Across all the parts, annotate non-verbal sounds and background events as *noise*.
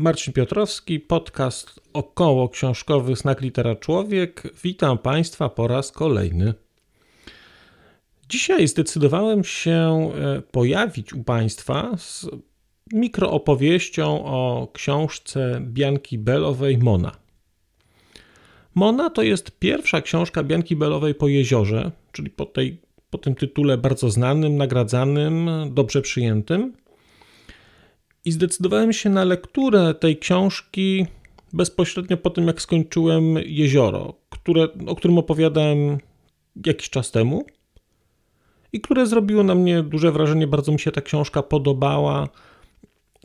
Marcin Piotrowski, podcast około książkowy Snak Litera Człowiek. Witam Państwa po raz kolejny. Dzisiaj zdecydowałem się e, pojawić u Państwa z mikroopowieścią o książce Bianki Belowej Mona. Mona to jest pierwsza książka Bianki Belowej po jeziorze, czyli po, tej, po tym tytule bardzo znanym, nagradzanym, dobrze przyjętym. I zdecydowałem się na lekturę tej książki bezpośrednio po tym, jak skończyłem Jezioro, które, o którym opowiadałem jakiś czas temu i które zrobiło na mnie duże wrażenie. Bardzo mi się ta książka podobała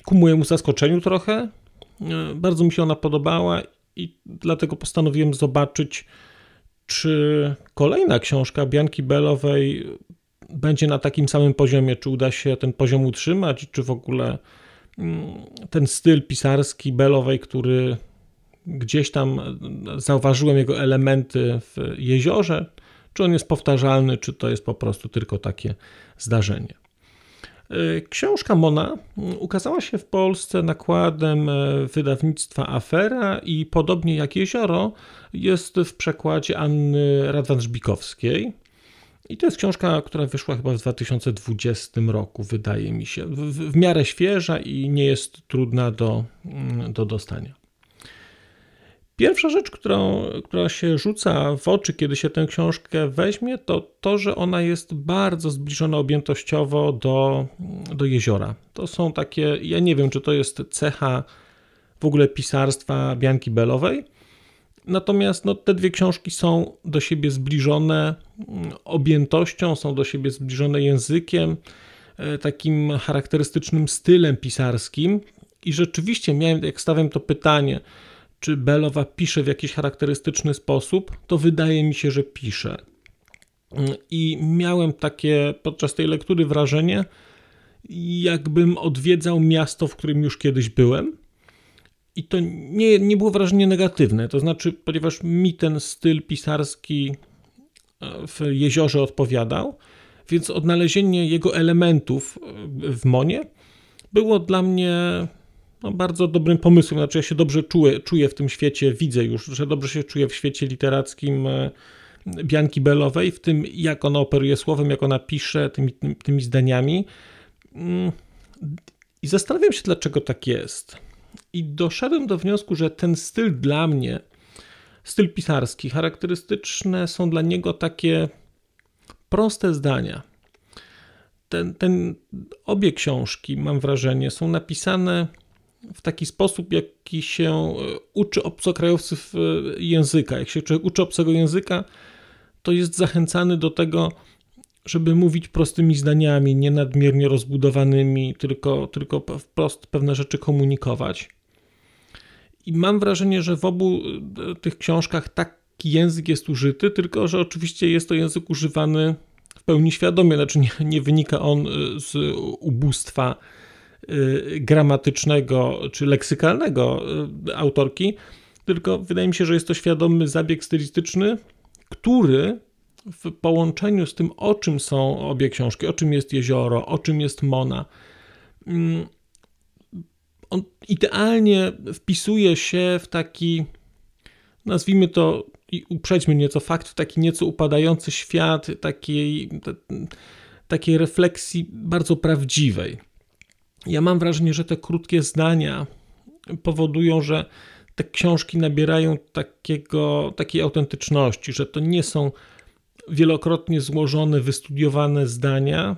ku mojemu zaskoczeniu trochę. E, bardzo mi się ona podobała i dlatego postanowiłem zobaczyć, czy kolejna książka Bianki Belowej będzie na takim samym poziomie, czy uda się ten poziom utrzymać, czy w ogóle ten styl pisarski Belowej, który gdzieś tam zauważyłem jego elementy w jeziorze, czy on jest powtarzalny, czy to jest po prostu tylko takie zdarzenie. E, książka Mona ukazała się w Polsce nakładem e, wydawnictwa Afera i podobnie jak Jezioro jest w przekładzie Anny Radwan-Żbikowskiej. I to jest książka, która wyszła chyba w 2020 roku, wydaje mi się. W, w miarę świeża i nie jest trudna do, mm, do dostania. Pierwsza rzecz, którą, która się rzuca w oczy, kiedy się tę książkę weźmie, to to, że ona jest bardzo zbliżona objętościowo do, do jeziora. To są takie, ja nie wiem, czy to jest cecha w ogóle pisarstwa Bianki Belowej. Natomiast no, te dwie książki są do siebie zbliżone objętością, są do siebie zbliżone językiem, e, takim charakterystycznym stylem pisarskim. I rzeczywiście miałem, jak stawiam to pytanie, czy Belowa pisze w jakiś charakterystyczny sposób, to wydaje mi się, że pisze. I miałem takie podczas tej lektury wrażenie, jakbym odwiedzał miasto, w którym już kiedyś byłem. I to nie, nie było wrażenie negatywne, to znaczy, ponieważ mi ten styl pisarski e, w jeziorze odpowiadał, więc odnalezienie jego elementów w Monie było dla mnie no, bardzo dobrym pomysłem. Znaczy, ja się dobrze czuję, czuję w tym świecie, widzę już, że dobrze się czuję w świecie literackim e, Bianki Belowej, w tym jak ona operuje słowem, jak ona pisze tymi, tymi zdaniami. Mm, I zastanawiam się, dlaczego tak jest. I doszedłem do wniosku, że ten styl dla mnie, styl pisarski, charakterystyczne są dla niego takie proste zdania. Ten, ten, obie książki, mam wrażenie, są napisane w taki sposób, jaki się e, uczy obcokrajowców e, języka. Jak się uczy obcego języka, to jest zachęcany do tego, żeby mówić prostymi zdaniami, nie nadmiernie rozbudowanymi, tylko, tylko wprost pewne rzeczy komunikować. I mam wrażenie, że w obu e, tych książkach taki język jest użyty, tylko że oczywiście jest to język używany w pełni świadomie, znaczy nie, nie wynika on z ubóstwa Y, gramatycznego czy leksykalnego autorki, tylko wydaje mi się, że jest to świadomy zabieg stylistyczny, który w połączeniu z tym, o czym są obie książki, o czym jest jezioro, o czym jest Mona, mm, on idealnie wpisuje się w taki, nazwijmy to i uprzedźmy nieco fakt, w taki nieco upadający świat takiej, takiej refleksji bardzo prawdziwej. Ja mam wrażenie, że te krótkie zdania powodują, że te książki nabierają takiego, takiej autentyczności, że to nie są wielokrotnie złożone, wystudiowane zdania,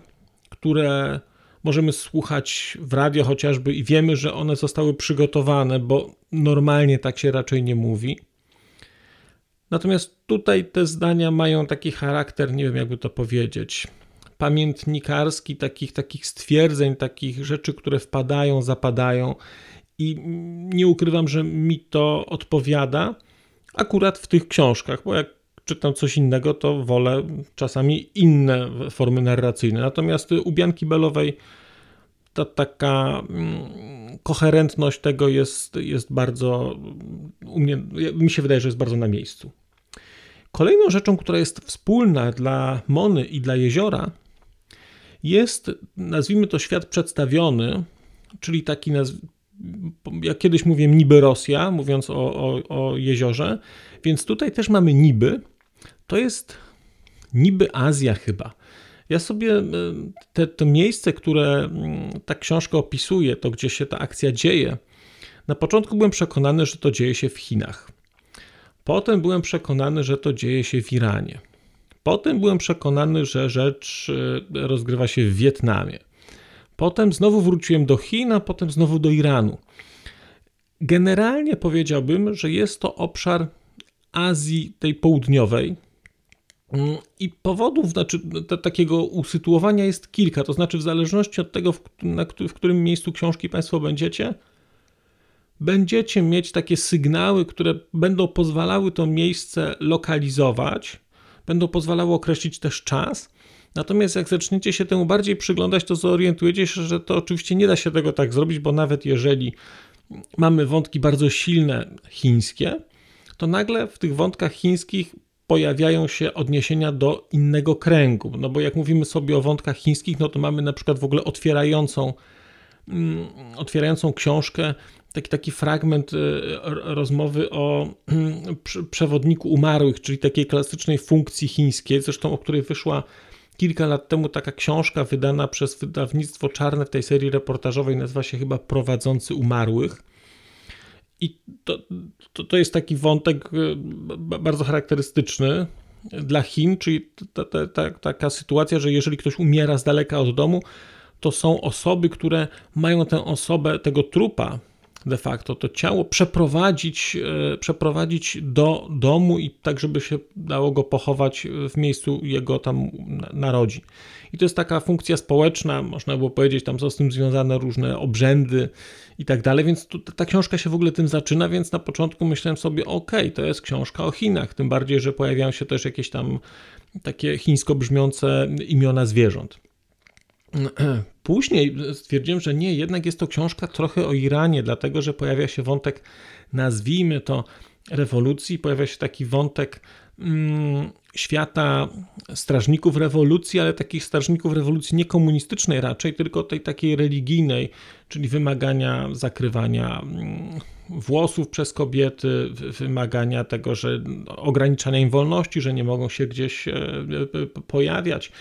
które możemy słuchać w radio chociażby i wiemy, że one zostały przygotowane, bo normalnie tak się raczej nie mówi. Natomiast tutaj te zdania mają taki charakter, nie wiem jakby to powiedzieć, pamiętnikarski takich, takich stwierdzeń, takich rzeczy, które wpadają, zapadają i nie ukrywam, że mi to odpowiada, akurat w tych książkach, bo jak czytam coś innego, to wolę czasami inne formy narracyjne. Natomiast u Bianki Belowej ta taka mm, koherentność tego jest, jest bardzo, u mnie, mi się wydaje, że jest bardzo na miejscu. Kolejną rzeczą, która jest wspólna dla Mony i dla jeziora, jest, nazwijmy to świat przedstawiony, czyli taki, jak kiedyś mówiłem, niby Rosja, mówiąc o, o, o jeziorze, więc tutaj też mamy niby. To jest niby Azja chyba. Ja sobie te, to miejsce, które ta książka opisuje, to gdzie się ta akcja dzieje, na początku byłem przekonany, że to dzieje się w Chinach. Potem byłem przekonany, że to dzieje się w Iranie. Potem byłem przekonany, że rzecz e, rozgrywa się w Wietnamie. Potem znowu wróciłem do Chin, a potem znowu do Iranu. Generalnie powiedziałbym, że jest to obszar Azji tej południowej. Mm, I powodów znaczy, takiego usytuowania jest kilka. To znaczy, w zależności od tego, w, na, w którym miejscu książki Państwo będziecie, będziecie mieć takie sygnały, które będą pozwalały to miejsce lokalizować, będą pozwalały określić też czas. Natomiast jak zaczniecie się temu bardziej przyglądać, to zorientujecie się, że to oczywiście nie da się tego tak zrobić, bo nawet jeżeli mamy wątki bardzo silne chińskie, to nagle w tych wątkach chińskich pojawiają się odniesienia do innego kręgu. No bo jak mówimy sobie o wątkach chińskich, no to mamy na przykład w ogóle otwierającą, mm, otwierającą książkę taki, taki fragment y, rozmowy o *clears throat* przewodniku umarłych, czyli takiej klasycznej funkcji chińskiej, zresztą o której wyszła kilka lat temu taka książka wydana przez wydawnictwo Czarne w tej serii reportażowej, nazywa się chyba Prowadzący Umarłych. I to, to, to jest taki wątek y, bardzo charakterystyczny dla Chin, czyli ta, ta, ta, taka sytuacja, że jeżeli ktoś umiera z daleka od domu, to są osoby, które mają tę osobę, tego trupa, de facto to ciało przeprowadzić, e, przeprowadzić do domu i tak, żeby się dało go pochować w miejscu jego tam narodzin. I to jest taka funkcja społeczna, można było powiedzieć, tam są z tym związane różne obrzędy i tak dalej, więc tu, ta książka się w ogóle tym zaczyna, więc na początku myślałem sobie, ok, to jest książka o Chinach, tym bardziej, że pojawiają się też jakieś tam takie chińsko brzmiące imiona zwierząt. *clears throat* Później stwierdziłem, że nie, jednak jest to książka trochę o Iranie, dlatego że pojawia się wątek, nazwijmy to, rewolucji, pojawia się taki wątek mm, świata strażników rewolucji, ale takich strażników rewolucji nie komunistycznej raczej, tylko tej takiej religijnej, czyli wymagania zakrywania mm, włosów przez kobiety, wymagania tego, że ograniczania im wolności, że nie mogą się gdzieś e, e, pojawiać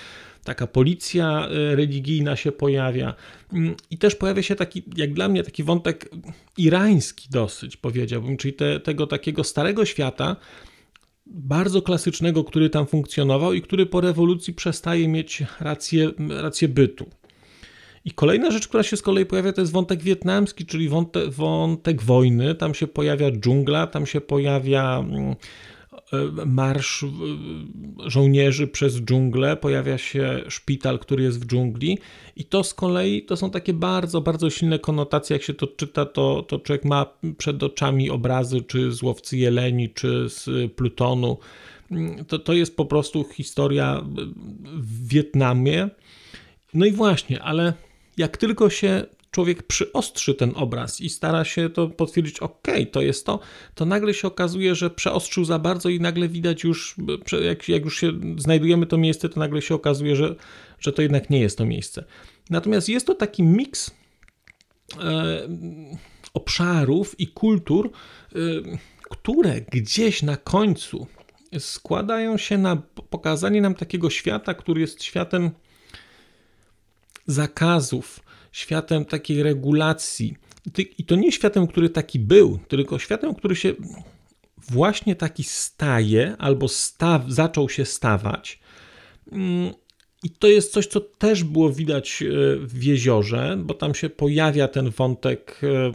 taka policja e, religijna się pojawia. Mm, I też pojawia się taki, jak dla mnie, taki wątek irański dosyć, powiedziałbym, czyli te, tego takiego starego świata, bardzo klasycznego, który tam funkcjonował i który po rewolucji przestaje mieć rację, rację bytu. I kolejna rzecz, która się z kolei pojawia, to jest wątek wietnamski, czyli wątek, wątek wojny. Tam się pojawia dżungla, tam się pojawia mm, marsz e, żołnierzy przez dżunglę, pojawia się szpital, który jest w dżungli i to z kolei to są takie bardzo, bardzo silne konotacje, jak się to czyta, to, to człowiek ma przed oczami obrazy czy z Łowcy Jeleni, czy z Plutonu. To, to jest po prostu historia w Wietnamie. No i właśnie, ale jak tylko się człowiek przyostrzy ten obraz i stara się to potwierdzić, ok, to jest to, to nagle się okazuje, że przeostrzył za bardzo i nagle widać już, jak, jak już się znajdujemy to miejsce, to nagle się okazuje, że, że to jednak nie jest to miejsce. Natomiast jest to taki miks e, obszarów i kultur, e, które gdzieś na końcu składają się na pokazanie nam takiego świata, który jest światem zakazów, światem takiej regulacji. I to nie światem, który taki był, tylko światem, który się właśnie taki staje albo staw, zaczął się stawać. Mm, I to jest coś, co też było widać e, w jeziorze, bo tam się pojawia ten wątek, e,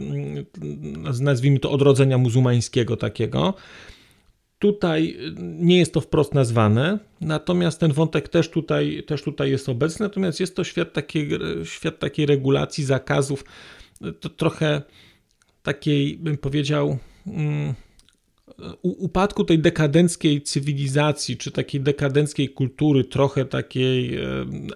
nazwijmy to odrodzenia muzułmańskiego takiego. Tutaj nie jest to wprost nazwane, natomiast ten wątek też tutaj, też tutaj jest obecny, natomiast jest to świat takiej, świat takiej regulacji, zakazów, to trochę takiej, bym powiedział, mm, upadku tej dekadenckiej cywilizacji, czy takiej dekadenckiej kultury, trochę takiej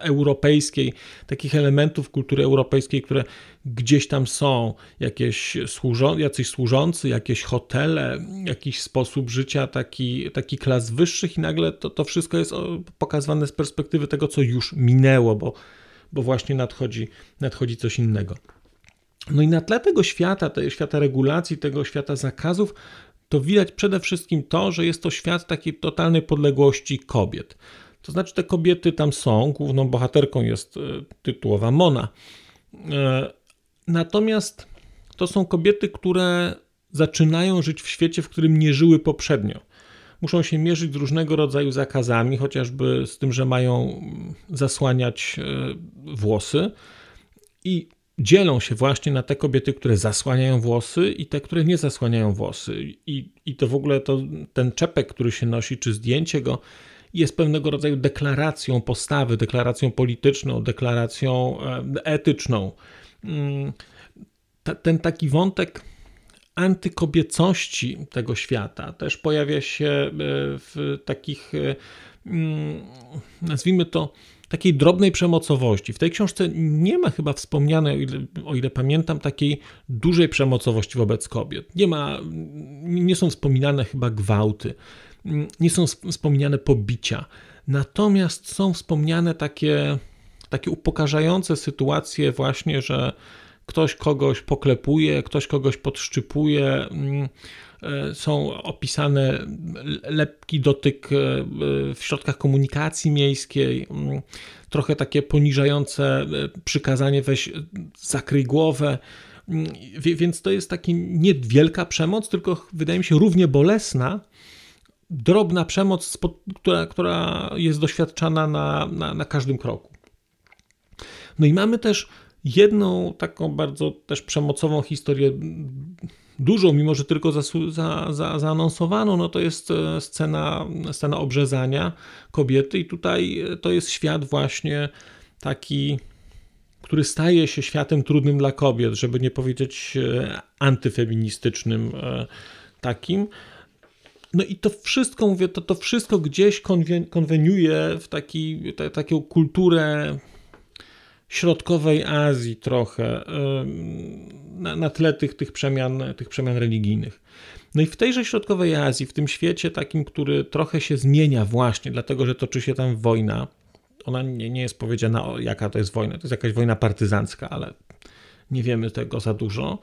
europejskiej, takich elementów kultury europejskiej, które gdzieś tam są, jakieś służą, jacyś służący, jakieś hotele, jakiś sposób życia, taki, taki klas wyższych i nagle to, to wszystko jest pokazywane z perspektywy tego, co już minęło, bo, bo właśnie nadchodzi, nadchodzi coś innego. No i na tle tego świata, tego świata regulacji, tego świata zakazów, to widać przede wszystkim to, że jest to świat takiej totalnej podległości kobiet. To znaczy, te kobiety tam są, główną bohaterką jest e, tytułowa Mona. E, natomiast to są kobiety, które zaczynają żyć w świecie, w którym nie żyły poprzednio. Muszą się mierzyć z różnego rodzaju zakazami, chociażby z tym, że mają zasłaniać e, włosy. I dzielą się właśnie na te kobiety, które zasłaniają włosy i te, które nie zasłaniają włosy. I, i to w ogóle to, ten czepek, który się nosi, czy zdjęcie go, jest pewnego rodzaju deklaracją postawy, deklaracją polityczną, deklaracją etyczną. Mm, ten taki wątek antykobiecości tego świata też pojawia się e, w takich, e, mm, nazwijmy to, takiej drobnej przemocowości. W tej książce nie ma chyba wspomnianej, o ile, o ile, pamiętam, takiej dużej przemocowości wobec kobiet. Nie ma, nie są wspominane chyba gwałty, nie są wspominane pobicia. Natomiast są wspomniane takie, takie upokarzające sytuacje właśnie, że ktoś kogoś poklepuje, ktoś kogoś podszczypuje, mm, e, są opisane lepki dotyk e, w środkach komunikacji miejskiej, mm, trochę takie poniżające e, przykazanie weź zakryj głowę, mm, więc to jest taki niewielka przemoc, tylko wydaje mi się równie bolesna, drobna przemoc, która, która jest doświadczana na, na, na każdym kroku. No i mamy też jedną taką bardzo też przemocową historię, dużą, mimo że tylko za, za, za, zaanonsowaną, no to jest e, scena, scena obrzezania kobiety i tutaj e, to jest świat właśnie taki, który staje się światem trudnym dla kobiet, żeby nie powiedzieć e, antyfeministycznym takim. No i to wszystko, mówię, to, to wszystko gdzieś konweniuje w taki, ta, taką kulturę środkowej Azji trochę, na, na tle tych, tych, przemian, tych przemian religijnych. No i w tejże środkowej Azji, w tym świecie takim, który trochę się zmienia właśnie, dlatego że toczy się tam wojna, ona nie, nie jest powiedziana, jaka to jest wojna, to jest jakaś wojna partyzancka, ale nie wiemy tego za dużo.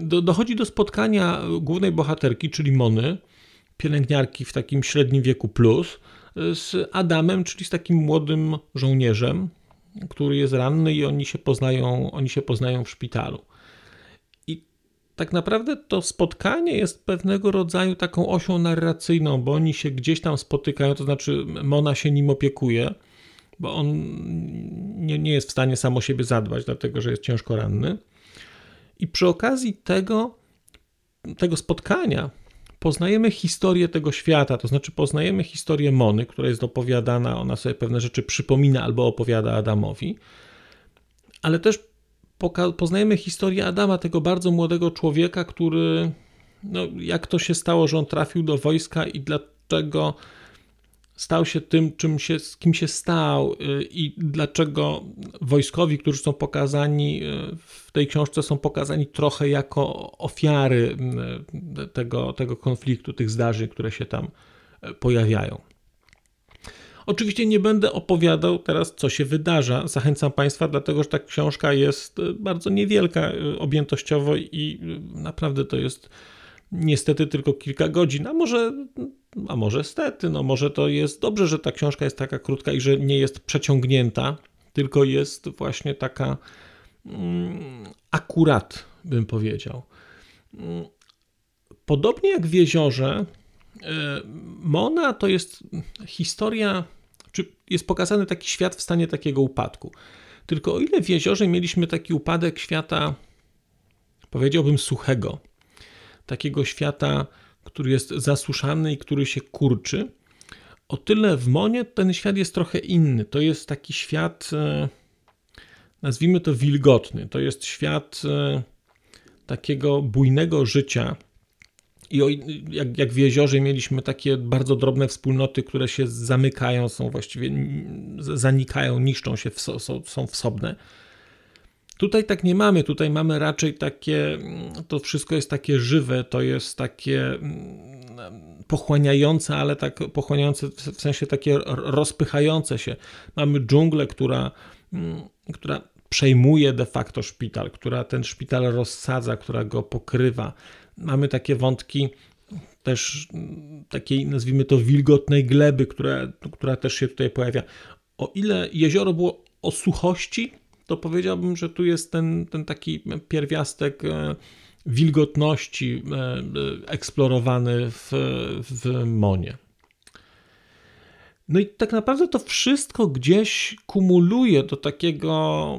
Do, dochodzi do spotkania głównej bohaterki, czyli Mony, pielęgniarki w takim średnim wieku plus, z Adamem, czyli z takim młodym żołnierzem, który jest ranny i oni się poznają, oni się poznają w szpitalu. I tak naprawdę to spotkanie jest pewnego rodzaju taką osią narracyjną, bo oni się gdzieś tam spotykają, to znaczy Mona się nim opiekuje, bo on nie, nie jest w stanie sam o siebie zadbać, dlatego że jest ciężko ranny. I przy okazji tego, tego spotkania poznajemy historię tego świata, to znaczy poznajemy historię Mony, która jest opowiadana, ona sobie pewne rzeczy przypomina albo opowiada Adamowi, ale też poznajemy historię Adama, tego bardzo młodego człowieka, który, no, jak to się stało, że on trafił do wojska i dlaczego stał się tym, czym się, kim się stał y, i dlaczego wojskowi, którzy są pokazani y, w tej książce, są pokazani trochę jako ofiary y, tego, tego konfliktu, tych zdarzeń, które się tam pojawiają. Oczywiście nie będę opowiadał teraz, co się wydarza. Zachęcam Państwa, dlatego że ta książka jest bardzo niewielka objętościowo i naprawdę to jest niestety tylko kilka godzin, a może a może stety, no może to jest dobrze, że ta książka jest taka krótka i że nie jest przeciągnięta, tylko jest właśnie taka mm, akurat, bym powiedział. Mm, podobnie jak w jeziorze, e, Mona to jest historia, czy jest pokazany taki świat w stanie takiego upadku. Tylko o ile w jeziorze mieliśmy taki upadek świata, powiedziałbym, suchego, takiego świata który jest zasuszany i który się kurczy. O tyle w Monie ten świat jest trochę inny. To jest taki świat, e, nazwijmy to wilgotny. To jest świat e, takiego bujnego życia, i jak, jak w jeziorze mieliśmy takie bardzo drobne wspólnoty, które się zamykają, są właściwie zanikają, niszczą się, są, są wsobne. Tutaj tak nie mamy, tutaj mamy raczej takie, to wszystko jest takie żywe, to jest takie mm, pochłaniające, ale tak pochłaniające w sensie takie rozpychające się. Mamy dżunglę, która, mm, która przejmuje de facto szpital, która ten szpital rozsadza, która go pokrywa. Mamy takie wątki też mm, takiej, nazwijmy to, wilgotnej gleby, która, która też się tutaj pojawia. O ile jezioro było o suchości, to powiedziałbym, że tu jest ten, ten taki pierwiastek e, wilgotności e, e, eksplorowany w, w Monie. No i tak naprawdę to wszystko gdzieś kumuluje do takiego,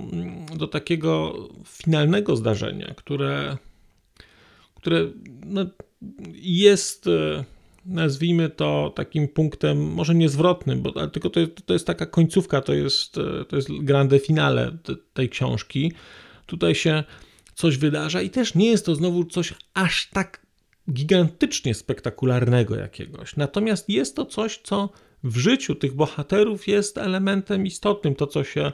do takiego finalnego zdarzenia, które, które no jest nazwijmy to takim punktem, może niezwrotnym, bo tylko to jest, to jest taka końcówka, to jest, to jest grande finale tej książki. Tutaj się coś wydarza i też nie jest to znowu coś aż tak gigantycznie spektakularnego jakiegoś. Natomiast jest to coś, co w życiu tych bohaterów jest elementem istotnym, to co się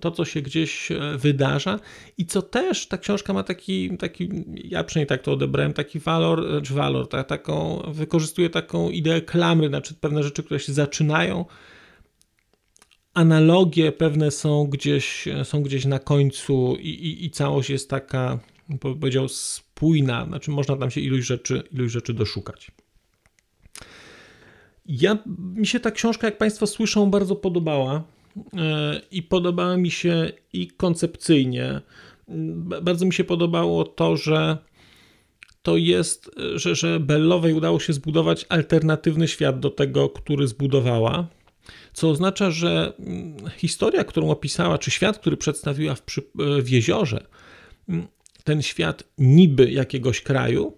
to, co się gdzieś e, wydarza. I co też ta książka ma taki, taki ja przynajmniej tak to odebrałem, taki walor, e, czy walor, tak, taką, wykorzystuje taką ideę klamry, znaczy pewne rzeczy, które się zaczynają, analogie pewne są gdzieś, są gdzieś na końcu i, i, i całość jest taka, powiedział, spójna, znaczy można tam się iluś rzeczy, iluś rzeczy doszukać. Ja, mi się ta książka, jak Państwo słyszą, bardzo podobała i podobała mi się i koncepcyjnie. Bardzo mi się podobało to, że to jest, że, że Bellowej udało się zbudować alternatywny świat do tego, który zbudowała. Co oznacza, że historia, którą opisała, czy świat, który przedstawiła w, w jeziorze, ten świat niby jakiegoś kraju,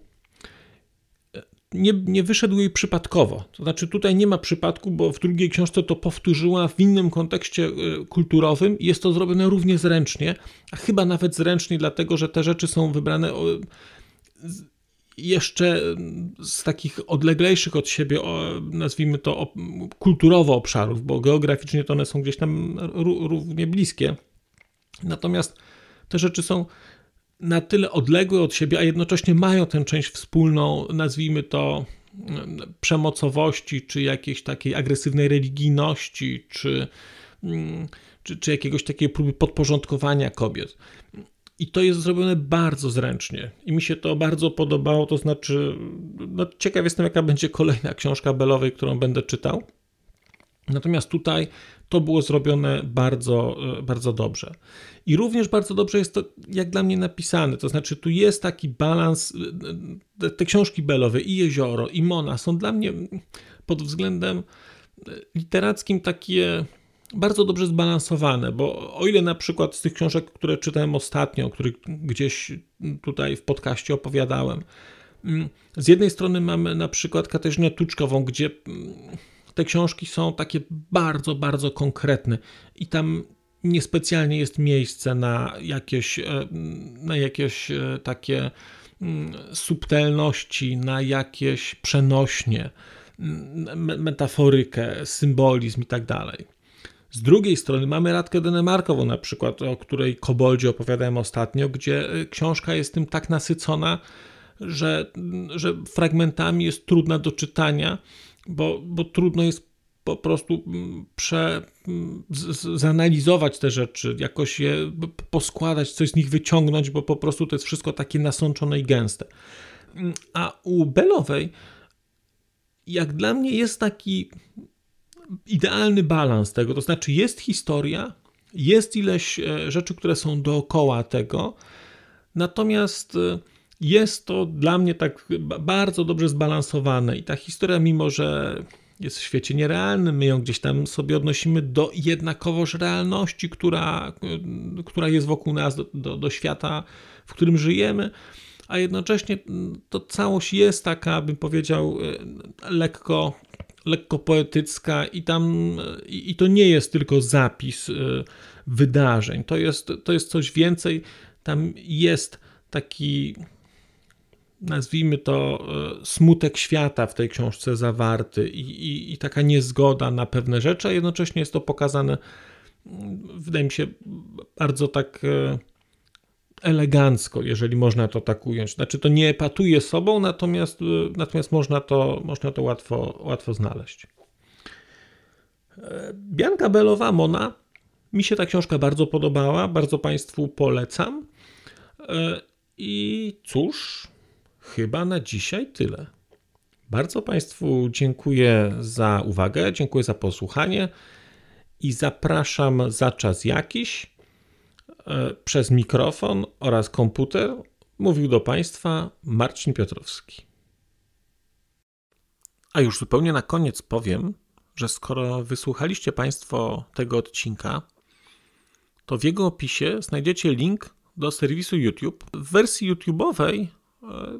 nie, nie wyszedł jej przypadkowo. To znaczy, tutaj nie ma przypadku, bo w drugiej książce to powtórzyła w innym kontekście e, kulturowym i jest to zrobione równie zręcznie, a chyba nawet zręcznie, dlatego że te rzeczy są wybrane jeszcze z takich odleglejszych od siebie, nazwijmy to kulturowo obszarów, bo geograficznie to one są gdzieś tam równie bliskie. Natomiast te rzeczy są na tyle odległe od siebie, a jednocześnie mają tę część wspólną, nazwijmy to przemocowości, czy jakiejś takiej agresywnej religijności, czy, mm, czy, czy jakiegoś takiej próby podporządkowania kobiet. I to jest zrobione bardzo zręcznie. I mi się to bardzo podobało. To znaczy, no, ciekaw jestem, jaka będzie kolejna książka Belowej, którą będę czytał. Natomiast tutaj to było zrobione bardzo, e, bardzo dobrze. I również bardzo dobrze jest to, jak dla mnie, napisane. To znaczy, tu jest taki balans. E, e, te książki Belowe, i Jezioro, i Mona są dla mnie pod względem literackim takie bardzo dobrze zbalansowane, bo o ile na przykład z tych książek, które czytałem ostatnio, o których gdzieś tutaj w podcaście opowiadałem, mm, z jednej strony mamy na przykład Katarzynę Tuczkową, gdzie mm, te książki są takie bardzo, bardzo konkretne i tam niespecjalnie jest miejsce na jakieś, e, na jakieś e, takie mm, subtelności, na jakieś przenośnie, mm, metaforykę, symbolizm i tak dalej. Z drugiej strony mamy Radkę Denemarkową na przykład, o której Koboldzie opowiadałem ostatnio, gdzie e, książka jest tym tak nasycona, że, że fragmentami jest trudna do czytania, bo, bo trudno jest po prostu mm, prze, mm, z, zanalizować te rzeczy, jakoś je poskładać, coś z nich wyciągnąć, bo po prostu to jest wszystko takie nasączone i gęste. Mm, a u Belowej, jak dla mnie, jest taki idealny balans tego, to znaczy jest historia, jest ileś e, rzeczy, które są dookoła tego, natomiast e, jest to dla mnie tak bardzo dobrze zbalansowane i ta historia, mimo że jest w świecie nierealnym, my ją gdzieś tam sobie odnosimy do jednakowoż realności, która, która jest wokół nas, do, do, do świata, w którym żyjemy, a jednocześnie to całość jest taka, bym powiedział, lekko, lekko poetycka i tam i, i to nie jest tylko zapis wydarzeń, to jest, to jest coś więcej, tam jest taki nazwijmy to, smutek świata w tej książce zawarty i, i, i taka niezgoda na pewne rzeczy, a jednocześnie jest to pokazane, wydaje mi się, bardzo tak elegancko, jeżeli można to tak ująć. Znaczy, to nie epatuje sobą, natomiast, natomiast można to, można to łatwo, łatwo znaleźć. Bianka Belowa, Mona. Mi się ta książka bardzo podobała, bardzo Państwu polecam. I cóż, chyba na dzisiaj tyle. Bardzo Państwu dziękuję za uwagę, dziękuję za posłuchanie i zapraszam za czas jakiś E, przez mikrofon oraz komputer mówił do Państwa Marcin Piotrowski. A już zupełnie na koniec powiem, że skoro wysłuchaliście Państwo tego odcinka, to w jego opisie znajdziecie link do serwisu YouTube. W wersji YouTube'owej e,